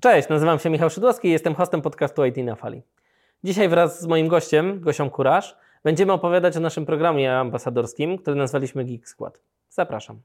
Cześć, nazywam się Michał Szydłowski i jestem hostem podcastu IT na Fali. Dzisiaj wraz z moim gościem, Gosią Kurasz, będziemy opowiadać o naszym programie ambasadorskim, który nazwaliśmy Geek Squad. Zapraszam.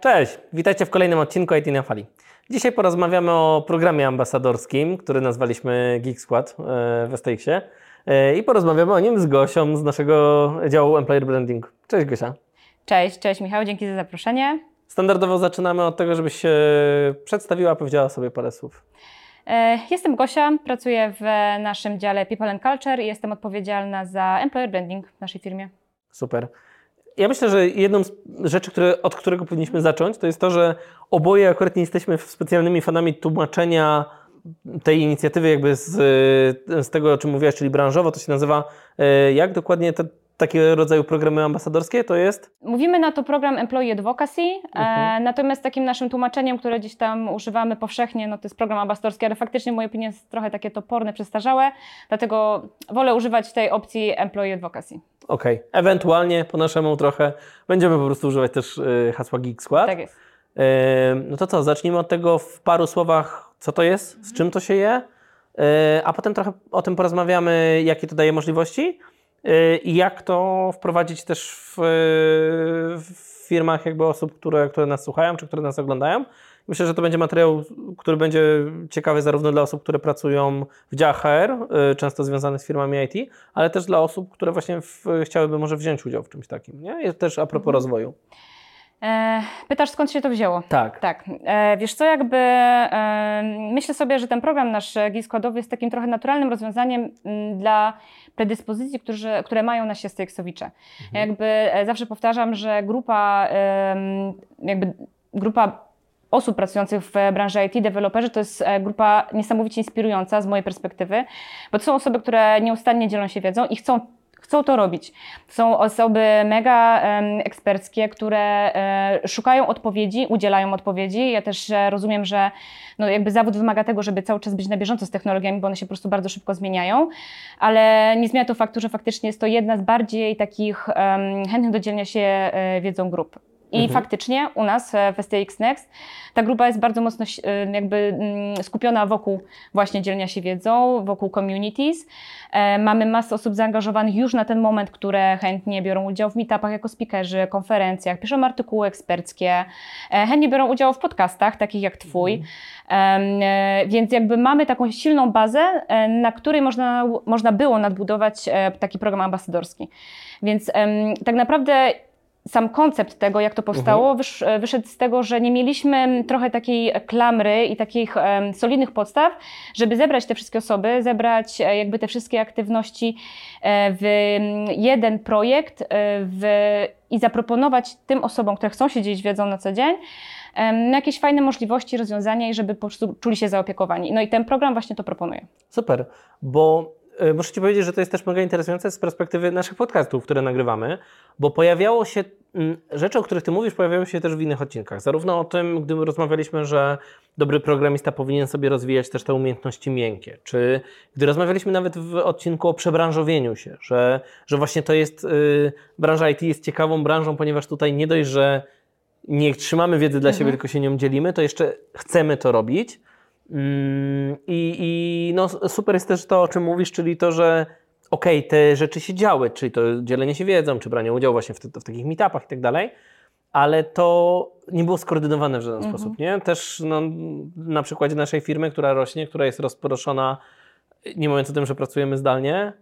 Cześć, witajcie w kolejnym odcinku IT na Fali. Dzisiaj porozmawiamy o programie ambasadorskim, który nazwaliśmy Geek Squad e, w STX-ie e, i porozmawiamy o nim z Gosią z naszego działu Employer Branding. Cześć Gosia. Cześć, cześć Michał, dzięki za zaproszenie. Standardowo zaczynamy od tego, żebyś się przedstawiła, powiedziała sobie parę słów. E, jestem Gosia, pracuję w naszym dziale People and Culture i jestem odpowiedzialna za Employer Branding w naszej firmie. Super. Ja myślę, że jedną z rzeczy, które, od którego powinniśmy zacząć, to jest to, że oboje akurat nie jesteśmy specjalnymi fanami tłumaczenia tej inicjatywy jakby z, z tego, o czym mówiłaś, czyli branżowo, to się nazywa, e, jak dokładnie te, takiego rodzaju programy ambasadorskie to jest? Mówimy na to program Employee Advocacy, e, mhm. e, natomiast takim naszym tłumaczeniem, które gdzieś tam używamy powszechnie, no to jest program ambasadorski, ale faktycznie w mojej opinii jest trochę takie toporne, przestarzałe, dlatego wolę używać tej opcji Employee Advocacy. Okej, okay. ewentualnie po naszemu trochę będziemy po prostu używać też y, hasła Geek Squad. Tak jest. Y, no to co, zacznijmy od tego w paru słowach, co to jest, z czym to się je, y, a potem trochę o tym porozmawiamy, jakie to daje możliwości i jak to wprowadzić też w, w firmach jakby osób, które, które nas słuchają, czy które nas oglądają. Myślę, że to będzie materiał, który będzie ciekawy zarówno dla osób, które pracują w działach HR, y, często związane z firmami IT, ale też dla osób, które właśnie w, chciałyby może wziąć udział w czymś takim. Nie? Jest też a propos mhm. rozwoju. E, pytasz, skąd się to wzięło? Tak. Tak. E, wiesz co, jakby e, myślę sobie, że ten program nasz GIS składowy jest takim trochę naturalnym rozwiązaniem m, dla predyspozycji, którzy, które mają nasi STX-owicze. Mhm. Jakby e, zawsze powtarzam, że grupa, jakby grupa osób pracujących w branży IT, deweloperzy, to jest e, grupa niesamowicie inspirująca z mojej perspektywy, bo to są osoby, które nieustannie dzielą się wiedzą i chcą chcą to robić. Są osoby mega eksperckie, które e, szukają odpowiedzi, udzielają odpowiedzi. Ja też e, rozumiem, że no, jakby zawód wymaga tego, żeby cały czas być na bieżąco z technologiami, bo one się po prostu bardzo szybko zmieniają, ale nie zmienia to faktu, że faktycznie jest to jedna z bardziej takich chętnych do dzielenia się e, wiedzą grup. I mhm. faktycznie u nas w STX Next ta grupa jest bardzo mocno y, jakby mm, skupiona wokół właśnie dzielenia się wiedzą, wokół communities. E, mamy masę osób zaangażowanych już na ten moment, które chętnie biorą udział w meetupach jako speakerzy, konferencjach, piszą artykuły eksperckie, e, chętnie biorą udział w podcastach, takich jak Twój. Mhm. E, więc jakby mamy taką silną bazę, na której można, można było nadbudować taki program ambasadorski. Więc tak naprawdę sam koncept tego, jak to powstało, mhm. wysz, wyszedł z tego, że nie mieliśmy trochę takiej klamry i takich solidnych podstaw, żeby zebrać te wszystkie osoby, zebrać e, jakby te wszystkie aktywności e, w jeden projekt e, w, i zaproponować tym osobom, które chcą się dzielić wiedzą na co dzień, na jakieś fajne możliwości, rozwiązania i żeby po prostu czuli się zaopiekowani. No i ten program właśnie to proponuje. Super, bo E, muszę Ci powiedzieć, że to jest też mega interesujące z perspektywy naszych podcastów, które nagrywamy, bo pojawiało się mm, rzeczy, o których Ty mówisz, pojawiały się też w innych odcinkach. Zarówno o tym, gdy rozmawialiśmy, że dobry programista powinien sobie rozwijać też te umiejętności miękkie, czy gdy rozmawialiśmy nawet w odcinku o przebranżowieniu się, że, że właśnie to jest, yy, branża IT jest ciekawą branżą, ponieważ tutaj nie dość, że nie trzymamy wiedzy dla mhm. siebie, tylko się nią dzielimy, to jeszcze chcemy to robić. Mm, I, I no, super jest też to, o czym mówisz, czyli to, że okej, okay, te rzeczy się działy, czyli to dzielenie się wiedzą, czy branie udziału właśnie w, te, w takich meetupach i tak dalej, ale to nie było skoordynowane w żaden mhm. sposób, nie? Też no, na przykładzie naszej firmy, która rośnie, która jest rozproszona, nie mówiąc o tym, że pracujemy zdalnie,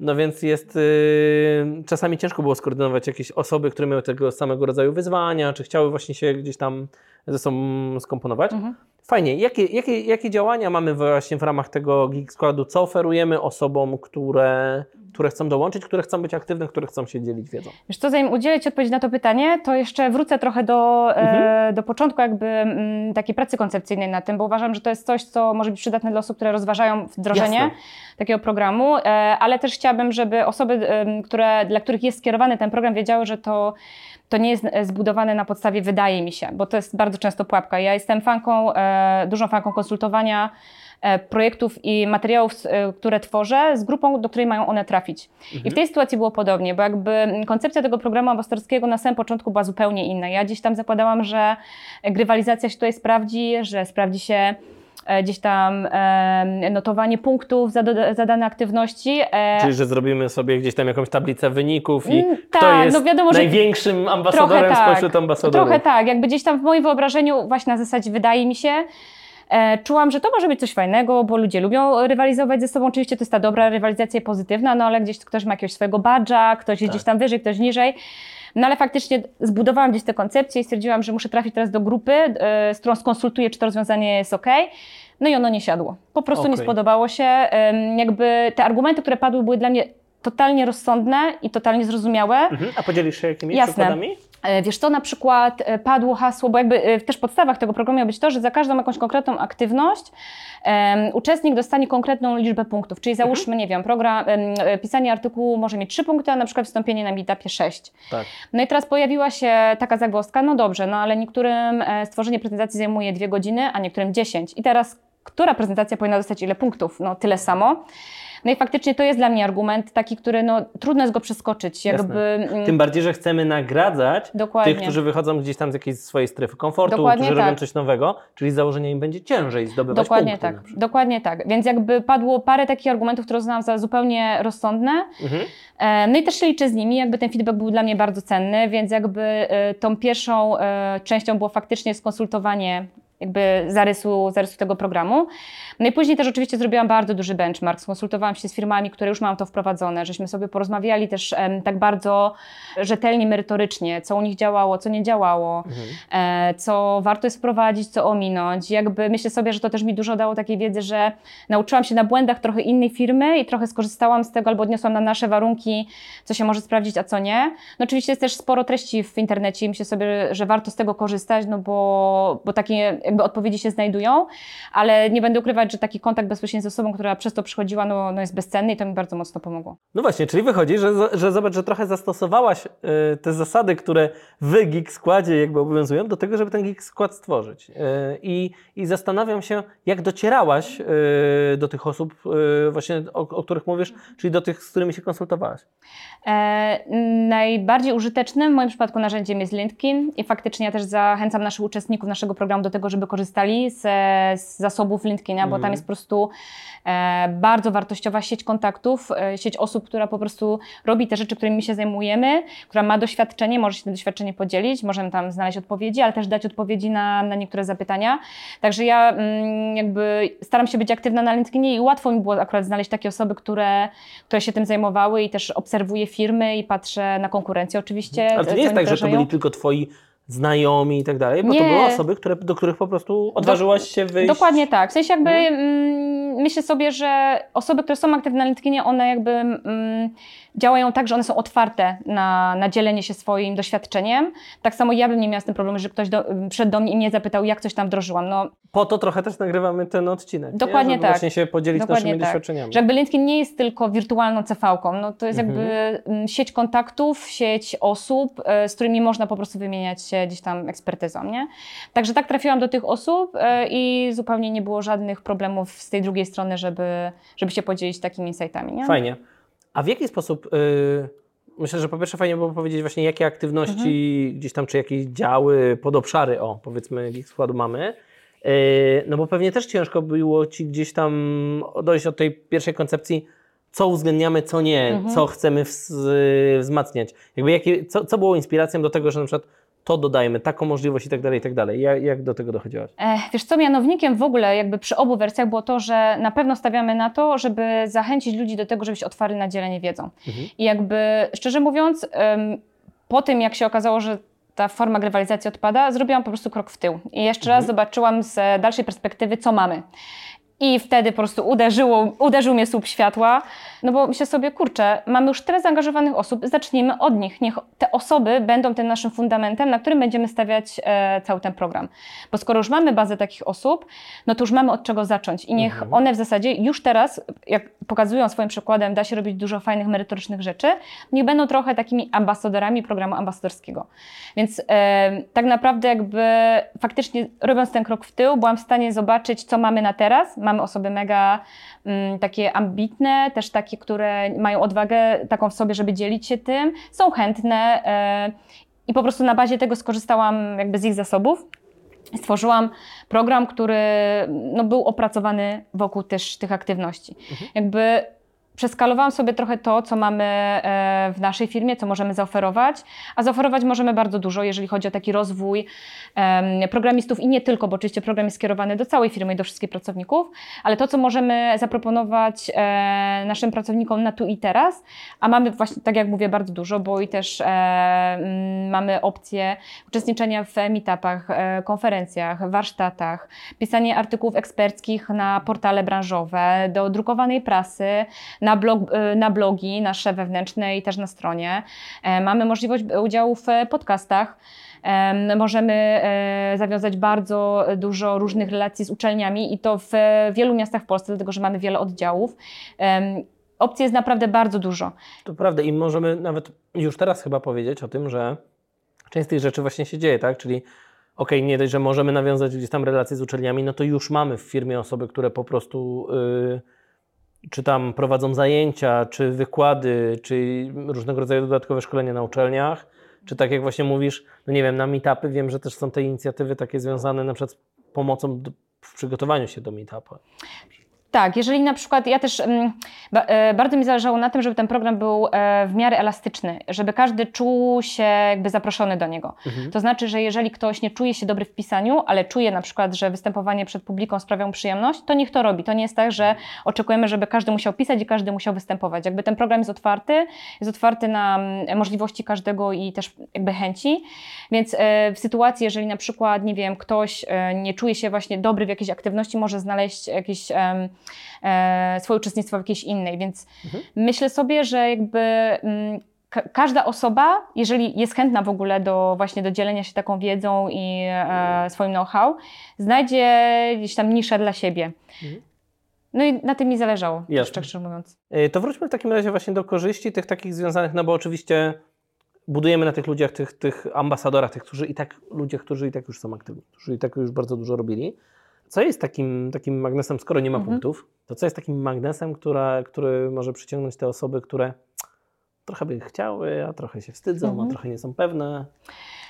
no więc jest yy, czasami ciężko było skoordynować jakieś osoby, które miały tego samego rodzaju wyzwania, czy chciały właśnie się gdzieś tam ze sobą skomponować. Mhm. Fajnie. Jakie, jakie, jakie działania mamy właśnie w ramach tego Geek Składu? Co oferujemy osobom, które które chcą dołączyć, które chcą być aktywne, które chcą się dzielić wiedzą. Wiesz co, zanim udzielę Ci odpowiedzi na to pytanie, to jeszcze wrócę trochę do, e, Mhm. do początku jakby mm, takiej pracy koncepcyjnej na tym, bo uważam, że to jest coś, co może być przydatne dla osób, które rozważają wdrożenie Jasne. takiego programu, e, ale też chciałabym, żeby osoby, em, które, dla których jest skierowany ten program, wiedziały, że to to nie jest e, zbudowane na podstawie wydaje mi się, bo to jest bardzo często pułapka. Ja jestem fanką, e, dużą fanką konsultowania e, projektów i materiałów, e, które tworzę z grupą, do której mają one trafić. I w tej sytuacji było podobnie, bo jakby koncepcja tego programu ambasadorskiego na samym początku była zupełnie inna. Ja gdzieś tam zakładałam, że grywalizacja się tutaj sprawdzi, że sprawdzi się gdzieś tam e, notowanie punktów za, do, za dane aktywności. e, Czyli, że zrobimy sobie gdzieś tam jakąś tablicę wyników i Mm, kto tak, jest no wiadomo, największym ambasadorem tak. spośród ambasadorów. Trochę tak, jakby gdzieś tam w moim wyobrażeniu właśnie na zasadzie wydaje mi się, e, czułam, że to może być coś fajnego, bo ludzie lubią rywalizować ze sobą. Oczywiście to jest ta dobra rywalizacja pozytywna, no ale gdzieś ktoś ma jakiegoś swojego badża, ktoś jest Tak. gdzieś tam wyżej, ktoś niżej. No ale faktycznie zbudowałam gdzieś tę koncepcję i stwierdziłam, że muszę trafić teraz do grupy, e, z którą skonsultuję, czy to rozwiązanie jest ok. No i ono nie siadło. Po prostu nie Okej. spodobało się. Jakby te argumenty, które padły, były dla mnie totalnie rozsądne i totalnie zrozumiałe. Mhm. A podzielisz się jakimiś Jasne. przykładami? E, Wiesz to na przykład e, padło hasło, bo jakby e, też w podstawach tego programu miało być to, że za każdą jakąś konkretną aktywność em, uczestnik dostanie konkretną liczbę punktów. Czyli załóżmy, nie wiem, program, e, pisanie artykułu może mieć 3 punkty, a na przykład wystąpienie na meetupie 6. Tak. No i teraz pojawiła się taka zagwozdka, no dobrze, no ale niektórym stworzenie prezentacji zajmuje 2 godziny, a niektórym 10. I teraz która prezentacja powinna dostać ile punktów? No tyle samo. No i faktycznie to jest dla mnie argument taki, który no trudno jest go przeskoczyć. Jakby, mm, Tym bardziej, że chcemy nagradzać Dokładnie. tych, którzy wychodzą gdzieś tam z jakiejś swojej strefy komfortu, Dokładnie którzy robią tak. coś nowego, czyli z założenia im będzie ciężej zdobywać Dokładnie punkty. tak, dokładnie tak. Więc jakby padło parę takich argumentów, które uznałam za zupełnie rozsądne. Mhm. E, No i też się liczę z nimi, jakby ten feedback był dla mnie bardzo cenny, więc jakby e, tą pierwszą e, częścią było faktycznie skonsultowanie jakby zarysu, zarysu tego programu. No i później też oczywiście zrobiłam bardzo duży benchmark, skonsultowałam się z firmami, które już mają to wprowadzone, żeśmy sobie porozmawiali też em, tak bardzo rzetelnie, merytorycznie, co u nich działało, co nie działało, Mhm. e, co warto jest wprowadzić, co ominąć. Jakby myślę sobie, że to też mi dużo dało takiej wiedzy, że nauczyłam się na błędach trochę innej firmy i trochę skorzystałam z tego albo odniosłam na nasze warunki, co się może sprawdzić, a co nie. No oczywiście jest też sporo treści w internecie i myślę sobie, że warto z tego korzystać, no bo, bo takie jakby odpowiedzi się znajdują, ale nie będę ukrywać, że taki kontakt bezpośredni z osobą, która przez to przychodziła, no, no jest bezcenny i to mi bardzo mocno pomogło. No właśnie, czyli wychodzi, że, że zobacz, że trochę zastosowałaś y, te zasady, które w Geek Składzie jakby obowiązują, do tego, żeby ten Geek Skład stworzyć. Y, I, I zastanawiam się, jak docierałaś y, do tych osób y, właśnie, o, o których mówisz, czyli do tych, z którymi się konsultowałaś. E, najbardziej użytecznym w moim przypadku narzędziem jest LinkedIn i faktycznie ja też zachęcam naszych uczestników naszego programu do tego, żeby korzystali z, z zasobów LinkedIna, bo Mhm. tam jest po prostu e, bardzo wartościowa sieć kontaktów, e, sieć osób, która po prostu robi te rzeczy, którymi się zajmujemy, która ma doświadczenie, może się tym doświadczenie podzielić, możemy tam znaleźć odpowiedzi, ale też dać odpowiedzi na, na niektóre zapytania. Także ja mm, jakby staram się być aktywna na LinkedInie i łatwo mi było akurat znaleźć takie osoby, które, które się tym zajmowały i też obserwuję firmy i patrzę na konkurencję oczywiście. Ale to nie jest tak, że to byli tylko twoi znajomi i tak dalej, bo to Nie. były osoby, które, do których po prostu odważyłaś się wyjść. Dokładnie tak. W sensie jakby No. mm, myślę sobie, że osoby, które są aktywne na LinkedInie, one jakby mm, działają tak, że one są otwarte na, na dzielenie się swoim doświadczeniem. Tak samo ja bym nie miała z tym problemu, że ktoś do, przyszedł do mnie i mnie zapytał, jak coś tam wdrożyłam. No, Po to trochę też nagrywamy ten odcinek. nie? Dokładnie Żeby tak. właśnie się podzielić Dokładnie naszymi tak. doświadczeniami. że jakby LinkedIn nie jest tylko wirtualną CV-ką. No, to jest Mhm. jakby sieć kontaktów, sieć osób, e, z którymi można po prostu wymieniać się gdzieś tam ekspertyzą, nie? Także tak trafiłam do tych osób e, i zupełnie nie było żadnych problemów z tej drugiej strony, żeby, żeby się podzielić takimi insightami, nie? Fajnie. A w jaki sposób, y, myślę, że po pierwsze fajnie było powiedzieć właśnie, jakie aktywności Mhm. gdzieś tam, czy jakieś działy, podobszary, o powiedzmy, Geek Składu mamy. Y, no bo pewnie też ciężko było Ci gdzieś tam dojść od tej pierwszej koncepcji, co uwzględniamy, co nie, Mhm. co chcemy wz- wzmacniać. Jakby jakie, co, co było inspiracją do tego, że na przykład to dodajemy, taką możliwość i tak dalej, i tak dalej. Jak, jak do tego dochodziłaś? E, Wiesz co, mianownikiem w ogóle jakby przy obu wersjach było to, że na pewno stawiamy na to, żeby zachęcić ludzi do tego, żeby być otwarty na dzielenie wiedzą. Mhm. I jakby szczerze mówiąc, em, po tym jak się okazało, że ta forma grywalizacji odpada, zrobiłam po prostu krok w tył. I jeszcze raz zobaczyłam z dalszej perspektywy, co mamy. I wtedy po prostu uderzyło, uderzył mnie słup światła, no bo myślę sobie, kurczę, mamy już tyle zaangażowanych osób, zacznijmy od nich. Niech te osoby będą tym naszym fundamentem, na którym będziemy stawiać e, cały ten program. Bo skoro już mamy bazę takich osób, no to już mamy od czego zacząć. I niech Mhm. one w zasadzie już teraz, jak pokazują swoim przykładem, da się robić dużo fajnych, merytorycznych rzeczy, niech będą trochę takimi ambasadorami programu ambasadorskiego. Więc e, tak naprawdę jakby faktycznie robiąc ten krok w tył, byłam w stanie zobaczyć, co mamy na teraz. Mamy osoby mega mm, takie ambitne, też takie, które mają odwagę taką w sobie, żeby dzielić się tym, są chętne e, i po prostu na bazie tego skorzystałam jakby z ich zasobów. Stworzyłam program, który no, był opracowany wokół też tych aktywności. Jakby przeskalowałam sobie trochę to, co mamy e, w naszej firmie, co możemy zaoferować, a zaoferować możemy bardzo dużo, jeżeli chodzi o taki rozwój programistów i nie tylko, bo oczywiście program jest skierowany do całej firmy i do wszystkich pracowników, ale to, co możemy zaproponować e, naszym pracownikom na tu i teraz, a mamy właśnie, tak jak mówię, bardzo dużo, bo i też e, mamy opcję uczestniczenia w meetupach, konferencjach, warsztatach, pisanie artykułów eksperckich na portale branżowe, do drukowanej prasy, na, blog, e, na blogi nasze wewnętrzne i też na stronie. E, Mamy możliwość udziału w podcastach. Em, Możemy e, zawiązać bardzo dużo różnych relacji z uczelniami i to w wielu miastach w Polsce, dlatego że mamy wiele oddziałów. Opcji jest naprawdę bardzo dużo. To prawda i możemy nawet już teraz chyba powiedzieć o tym, że część z tych rzeczy właśnie się dzieje, tak? Czyli okej, nie dość, że możemy nawiązać gdzieś tam relacje z uczelniami, no to już mamy w firmie osoby, które po prostu y, czy tam prowadzą zajęcia, czy wykłady, czy różnego rodzaju dodatkowe szkolenia na uczelniach, czy tak jak właśnie mówisz, no nie wiem, na meetupy wiem, że też są te inicjatywy takie związane na przykład z pomocą w przygotowaniu się do meetupa. Tak, jeżeli na przykład ja też mm, e, bardzo mi zależało na tym, żeby ten program był e, w miarę elastyczny, żeby każdy czuł się jakby zaproszony do niego. Mhm. To znaczy, że jeżeli ktoś nie czuje się dobry w pisaniu, ale czuje na przykład, że występowanie przed publiką sprawia mu przyjemność, to niech to robi. To nie jest tak, że oczekujemy, żeby każdy musiał pisać i każdy musiał występować. Jakby ten program jest otwarty, jest otwarty na mm, możliwości każdego i też jakby chęci. Więc e, w sytuacji, jeżeli na przykład, nie wiem, ktoś nie czuje się właśnie dobry w jakiejś aktywności, może znaleźć jakieś swoje uczestnictwo w jakiejś innej. Więc Mhm. myślę sobie, że jakby mm, ka- każda osoba, jeżeli jest chętna w ogóle do właśnie do dzielenia się taką wiedzą i e, swoim know-how, znajdzie gdzieś tam niszę dla siebie. Mhm. No i na tym mi zależało, Jasne. szczerze mówiąc. Y, To wróćmy w takim razie właśnie do korzyści tych takich związanych, no bo oczywiście budujemy na tych ludziach, tych, tych ambasadorach, tych, którzy i tak, ludziach, którzy i tak już są aktywni, którzy i tak już bardzo dużo robili. Co jest takim, takim magnesem, skoro nie ma Mhm. punktów, to co jest takim magnesem, która, który może przyciągnąć te osoby, które trochę by chciały, a trochę się wstydzą, Mhm. a trochę nie są pewne.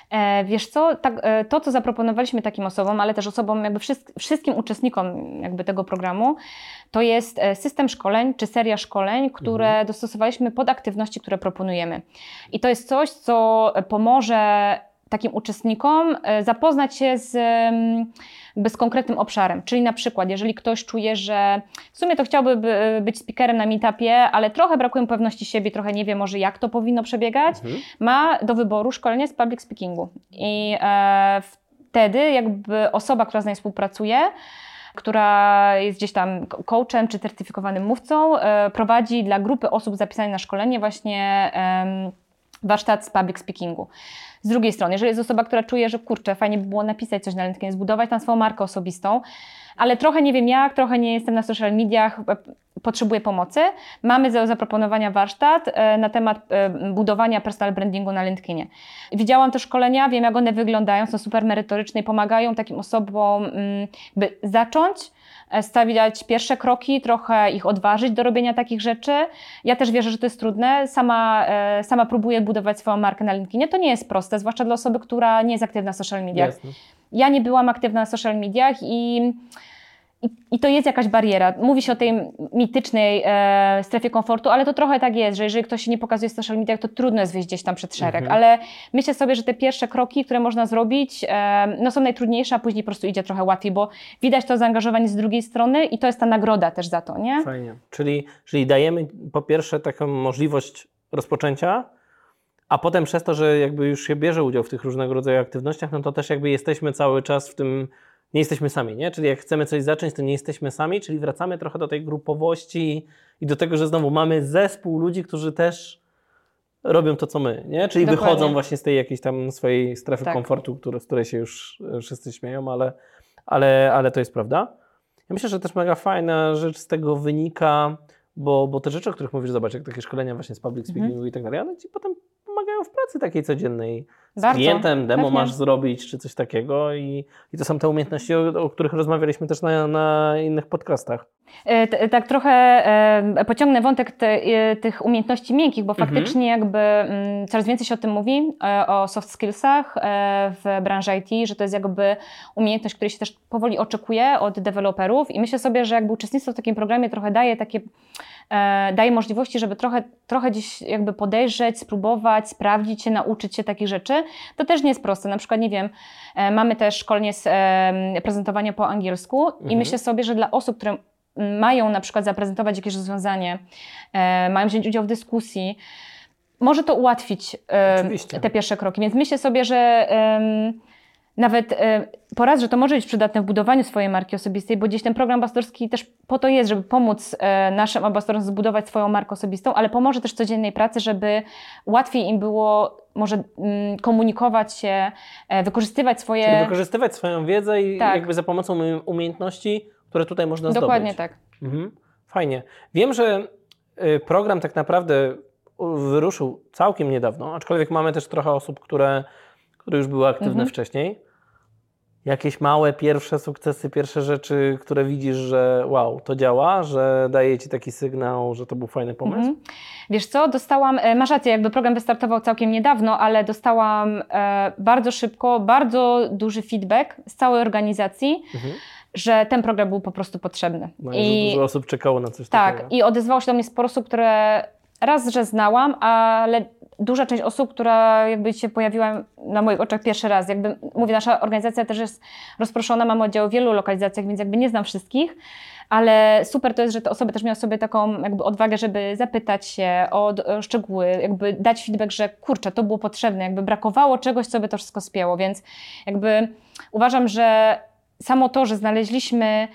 E, wiesz co, tak, e, to co zaproponowaliśmy takim osobom, ale też osobom, jakby wszystk- wszystkim uczestnikom jakby tego programu, to jest e, system szkoleń czy seria szkoleń, które Mhm. dostosowaliśmy pod aktywności, które proponujemy. I to jest coś, co pomoże takim uczestnikom e, zapoznać się z, z konkretnym obszarem. Czyli na przykład, jeżeli ktoś czuje, że w sumie to chciałby by- być speakerem na meetupie, ale trochę brakuje mu pewności siebie, trochę nie wie może jak to powinno przebiegać, Mhm. ma do wyboru szkolenie z public speakingu. I e, wtedy jakby osoba, która z nami współpracuje, która jest gdzieś tam coachem czy certyfikowanym mówcą, e, prowadzi dla grupy osób zapisanych na szkolenie właśnie em, warsztat z public speakingu. Z drugiej strony, jeżeli jest osoba, która czuje, że kurczę, fajnie by było napisać coś na LinkedIn, zbudować tam swoją markę osobistą, ale trochę nie wiem jak, trochę nie jestem na social mediach, e, potrzebuję pomocy, mamy do zaproponowania warsztat e, na temat e, budowania personal brandingu na LinkedInie. Widziałam te szkolenia, wiem jak one wyglądają, są super merytoryczne i pomagają takim osobom mm, by zacząć, stawiać pierwsze kroki, trochę ich odważyć do robienia takich rzeczy. Ja też wierzę, że to jest trudne. Sama, e, sama próbuję budować swoją markę na LinkedInie. To nie jest proste, zwłaszcza dla osoby, która nie jest aktywna w social mediach. Jasne. Ja nie byłam aktywna na social mediach i, i, to jest jakaś bariera. Mówi się o tej militycznej e, strefie komfortu, ale to trochę tak jest, że jeżeli ktoś się nie pokazuje w social mediach, to trudno jest wyjść gdzieś tam przed szereg. Mhm. Ale myślę sobie, że te pierwsze kroki, które można zrobić, e, no są najtrudniejsze, a później po prostu idzie trochę łatwiej, bo widać to zaangażowanie z drugiej strony i to jest ta nagroda też za to, nie? Fajnie. Czyli, czyli dajemy po pierwsze taką możliwość rozpoczęcia, a potem przez to, że jakby już się bierze udział w tych różnego rodzaju aktywnościach, no to też jakby jesteśmy cały czas w tym nie jesteśmy sami, nie? Czyli jak chcemy coś zacząć, to nie jesteśmy sami, czyli wracamy trochę do tej grupowości i do tego, że znowu mamy zespół ludzi, którzy też robią to, co my, nie? Czyli Dokładnie. wychodzą właśnie z tej jakiejś tam swojej strefy Tak. komfortu, które, z której się już wszyscy śmieją, ale, ale, ale to jest prawda. Ja myślę, że też mega fajna rzecz z tego wynika, bo, bo te rzeczy, o których mówisz, zobacz, jak takie szkolenia właśnie z public Mhm. speakingu i tak dalej, one ci potem pomagają w pracy takiej codziennej. Z Bardzo, klientem demo pewnie. masz zrobić, czy coś takiego i, i to są te umiejętności, o, o których rozmawialiśmy też na, na innych podcastach. E, t- Tak trochę e, pociągnę wątek te, e, tych umiejętności miękkich, bo Mhm. faktycznie jakby mm, coraz więcej się o tym mówi, e, o soft skillsach e, w branży IT, że to jest jakby umiejętność, której się też powoli oczekuje od deweloperów i myślę sobie, że jakby uczestnictwo w takim programie trochę daje takie, e, daje możliwości, żeby trochę, trochę gdzieś jakby podejrzeć, spróbować, sprawdzić się, nauczyć się takich rzeczy. To też nie jest proste. Na przykład, nie wiem, e, mamy też szkolenie z e, prezentowania po angielsku i Mhm. myślę sobie, że dla osób, które mają na przykład zaprezentować jakieś rozwiązanie, e, mają wziąć udział w dyskusji, może to ułatwić e, te pierwsze kroki. Więc myślę sobie, że nawet e, po raz, że to może być przydatne w budowaniu swojej marki osobistej, bo gdzieś ten program ambasadorski też po to jest, żeby pomóc e, naszym ambasadorom zbudować swoją markę osobistą, ale pomoże też w codziennej pracy, żeby łatwiej im było może mm, komunikować się, e, wykorzystywać swoje... Czyli wykorzystywać swoją wiedzę i Tak. jakby za pomocą umie- umiejętności, które tutaj można Dokładnie zdobyć. tak. Mhm. Fajnie. Wiem, że program tak naprawdę wyruszył całkiem niedawno, aczkolwiek mamy też trochę osób, które, które już były aktywne Mhm. wcześniej. Jakieś małe pierwsze sukcesy, pierwsze rzeczy, które widzisz, że wow, to działa, że daje ci taki sygnał, że to był fajny pomysł. Mhm. Wiesz co, dostałam, e, masz rację, jakby program wystartował całkiem niedawno, ale dostałam e, bardzo szybko, bardzo duży feedback z całej organizacji, Mhm. że ten program był po prostu potrzebny. No, I... Dużo osób czekało na coś tak, takiego. i odezwało się do mnie sporo osób, które raz, że znałam, ale duża część osób, która jakby się pojawiła na moich oczach pierwszy raz. Jakby, mówię, nasza organizacja też jest rozproszona, mamy oddział w wielu lokalizacjach, więc jakby nie znam wszystkich, ale super to jest, że te osoby też miały sobie taką jakby odwagę, żeby zapytać się o, o szczegóły, jakby dać feedback, że kurczę, to było potrzebne, jakby brakowało czegoś, co by to wszystko spięło, więc jakby uważam, że samo to, że znaleźliśmy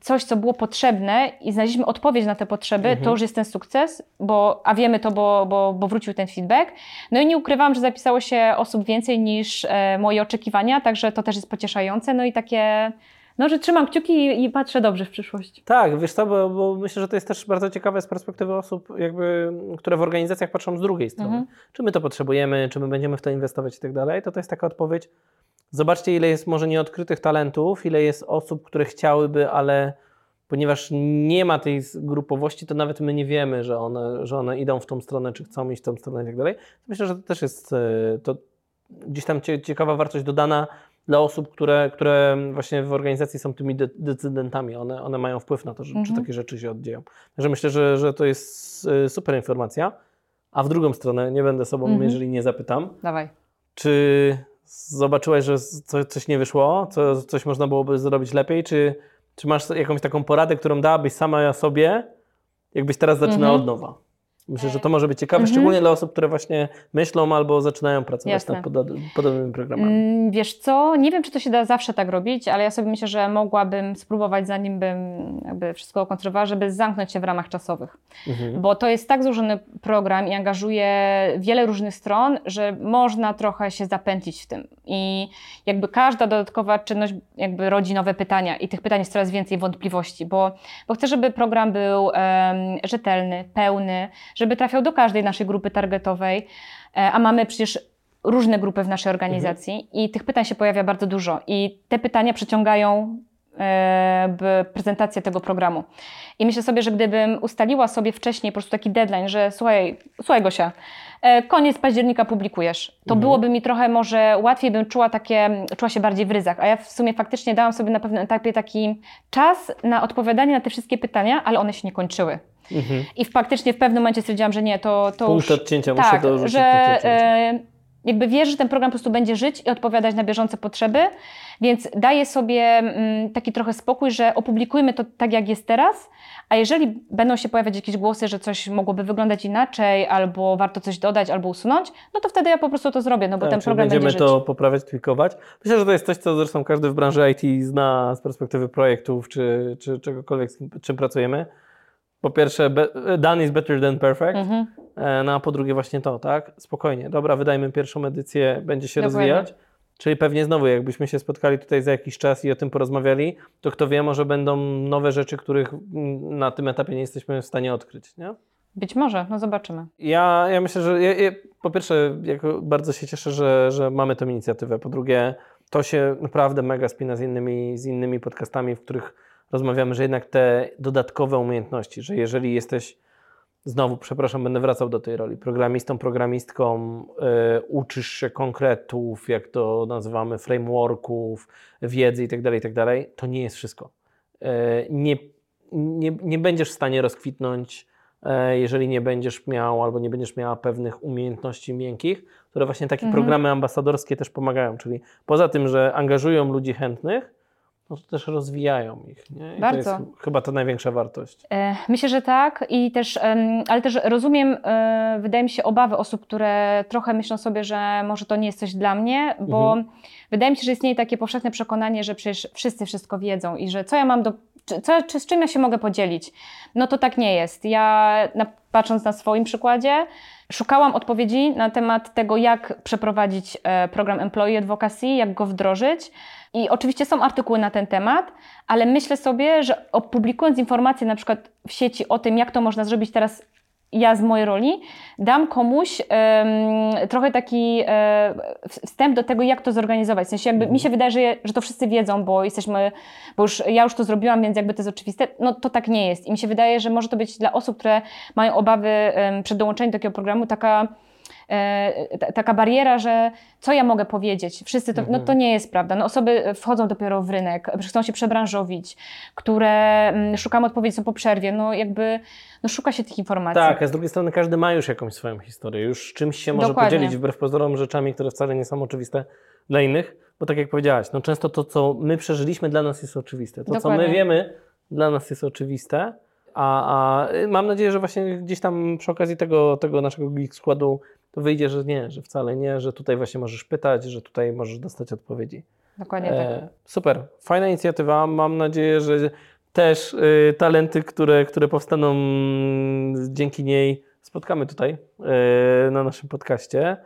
coś, co było potrzebne i znaleźliśmy odpowiedź na te potrzeby, Mhm. to już jest ten sukces, bo, a wiemy to, bo, bo, bo wrócił ten feedback. No i nie ukrywam, że zapisało się osób więcej niż e, moje oczekiwania, także to też jest pocieszające. No i takie, no że trzymam kciuki i, i patrzę dobrze w przyszłość. Tak, wiesz co, bo, bo myślę, że to jest też bardzo ciekawe z perspektywy osób, jakby, które w organizacjach patrzą z drugiej strony. Mhm. Czy my to potrzebujemy, czy my będziemy w to inwestować i tak dalej, to to jest taka odpowiedź. Zobaczcie, ile jest może nieodkrytych talentów, ile jest osób, które chciałyby, ale ponieważ nie ma tej grupowości, to nawet my nie wiemy, że one, że one idą w tą stronę, czy chcą iść w tą stronę i tak dalej. Myślę, że to też jest e, to gdzieś tam cie- ciekawa wartość dodana dla osób, które, które właśnie w organizacji są tymi de- decydentami. One, one mają wpływ na to, że, czy Mhm. takie rzeczy się oddzieją. Także myślę, że, że to jest e, super informacja. A w drugą stronę, nie będę sobą, Mhm. jeżeli nie zapytam, Dawaj. czy zobaczyłaś, że co, coś nie wyszło, co, coś można byłoby zrobić lepiej, czy, czy masz jakąś taką poradę, którą dałabyś sama sobie, jakbyś teraz zaczynała Mhm. od nowa? Myślę, że to może być ciekawe, Mhm. szczególnie dla osób, które właśnie myślą albo zaczynają pracować Jasne. nad poda- podobnymi programami. Mm, Wiesz co, nie wiem, czy to się da zawsze tak robić, ale ja sobie myślę, że mogłabym spróbować, zanim bym jakby wszystko kontrowała, żeby zamknąć się w ramach czasowych. Mhm. Bo to jest tak złożony program i angażuje wiele różnych stron, że można trochę się zapętlić w tym. I jakby każda dodatkowa czynność jakby rodzi nowe pytania i tych pytań jest coraz więcej wątpliwości, bo, bo chcę, żeby program był em, rzetelny, pełny, żeby trafiał do każdej naszej grupy targetowej, e, a mamy przecież różne grupy w naszej organizacji i tych pytań się pojawia bardzo dużo i te pytania przyciągają e, prezentację tego programu. I myślę sobie, że gdybym ustaliła sobie wcześniej po prostu taki deadline, że słuchaj, słuchaj Gosia, e, koniec października publikujesz, to Mhm. byłoby mi trochę może łatwiej bym czuła takie, czuła się bardziej w ryzach, a ja w sumie faktycznie dałam sobie na pewnym etapie taki czas na odpowiadanie na te wszystkie pytania, ale one się nie kończyły. Mhm. I faktycznie w pewnym momencie stwierdziłam, że nie, to, to Punkt już... odcięcia, muszę tak, dorzucić że e, jakby wiesz, że ten program po prostu będzie żyć i odpowiadać na bieżące potrzeby, więc daję sobie mm, taki trochę spokój, że opublikujmy to tak, jak jest teraz, a jeżeli będą się pojawiać jakieś głosy, że coś mogłoby wyglądać inaczej, albo warto coś dodać, albo usunąć, no to wtedy ja po prostu to zrobię, no bo Tak, ten program będziemy będzie to poprawiać, tweakować. Myślę, że to jest coś, co zresztą każdy w branży IT zna z perspektywy projektów czy, czy czegokolwiek, z czym pracujemy. Po pierwsze, done is better than perfect, Mhm. e, no a po drugie właśnie to, tak? Spokojnie, dobra, wydajmy pierwszą edycję, będzie się Dokładnie. rozwijać. Czyli pewnie znowu, jakbyśmy się spotkali tutaj za jakiś czas i o tym porozmawiali, to kto wie, może będą nowe rzeczy, których na tym etapie nie jesteśmy w stanie odkryć, nie? Być może, no zobaczymy. Ja, ja myślę, że ja, ja, po pierwsze, bardzo się cieszę, że, że mamy tę inicjatywę. Po drugie, to się naprawdę mega spina z innymi, z innymi podcastami, w których rozmawiamy, że jednak te dodatkowe umiejętności, że jeżeli jesteś, znowu, przepraszam, będę wracał do tej roli, programistą, programistką, y, uczysz się konkretów, jak to nazywamy, frameworków, wiedzy itd., itd., to nie jest wszystko. Y, nie, nie, nie będziesz w stanie rozkwitnąć e, jeżeli nie będziesz miał albo nie będziesz miała pewnych umiejętności miękkich, które właśnie takie Mhm. programy ambasadorskie też pomagają. Czyli poza tym, że angażują ludzi chętnych, no to też rozwijają ich. Nie? I Bardzo. To jest chyba ta największa wartość. E, Myślę, że tak, i też, ale też rozumiem, e, wydaje mi się, obawy osób, które trochę myślą sobie, że może to nie jest coś dla mnie, bo Mhm. wydaje mi się, że istnieje takie powszechne przekonanie, że przecież wszyscy wszystko wiedzą i że co ja mam do. Co, czy z czym ja się mogę podzielić? No to tak nie jest. Ja, na, patrząc na swoim przykładzie, szukałam odpowiedzi na temat tego, jak przeprowadzić e, program Employee Advocacy, jak go wdrożyć. I oczywiście są artykuły na ten temat, ale myślę sobie, że opublikując informacje na przykład w sieci o tym, jak to można zrobić teraz ja z mojej roli, dam komuś em, trochę taki e, wstęp do tego, jak to zorganizować. W sensie jakby mi się wydaje, że, że to wszyscy wiedzą, bo jesteśmy, bo już ja już to zrobiłam, więc jakby to jest oczywiste. No to tak nie jest. I mi się wydaje, że może to być dla osób, które mają obawy em, przed dołączeniem do takiego programu, taka e, ta- taka bariera, że co ja mogę powiedzieć? Wszyscy to, no to nie jest prawda. No osoby wchodzą dopiero w rynek, chcą się przebranżowić, które mm, szukamy odpowiedzi, są po przerwie, no jakby no szuka się tych informacji. Tak, a z drugiej strony każdy ma już jakąś swoją historię, już czymś się może Dokładnie. podzielić wbrew pozorom rzeczami, które wcale nie są oczywiste dla innych, bo tak jak powiedziałaś, no często to, co my przeżyliśmy dla nas jest oczywiste. To, co my Dokładnie. wiemy, dla nas jest oczywiste, a, a y, mam nadzieję, że właśnie gdzieś tam przy okazji tego, tego naszego składu to wyjdzie, że nie, że wcale nie, że tutaj właśnie możesz pytać, że tutaj możesz dostać odpowiedzi. Dokładnie tak. E, super, fajna inicjatywa. Mam nadzieję, że też y, talenty, które, które powstaną mm, dzięki niej, spotkamy tutaj y, na naszym podcaście.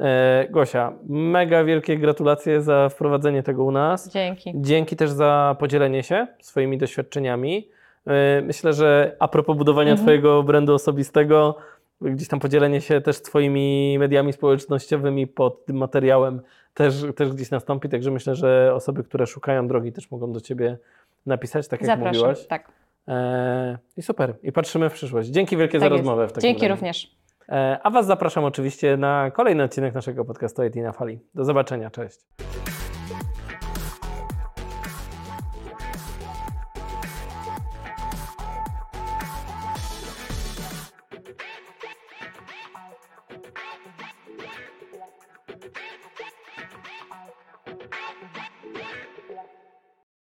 E, Gosia, mega wielkie gratulacje za wprowadzenie tego u nas. Dzięki. Dzięki też za podzielenie się swoimi doświadczeniami. E, Myślę, że a propos budowania Mhm. Twojego brandu osobistego, gdzieś tam podzielenie się też Twoimi mediami społecznościowymi pod tym materiałem też, też gdzieś nastąpi. Także myślę, że osoby, które szukają drogi, też mogą do Ciebie napisać, tak jak Zapraszam. mówiłaś. Tak, E, I super. I patrzymy w przyszłość. Dzięki wielkie tak za jest. rozmowę. W takim Dzięki razie. również. E, A Was zapraszam oczywiście na kolejny odcinek naszego podcastu IT na fali. Do zobaczenia. Cześć.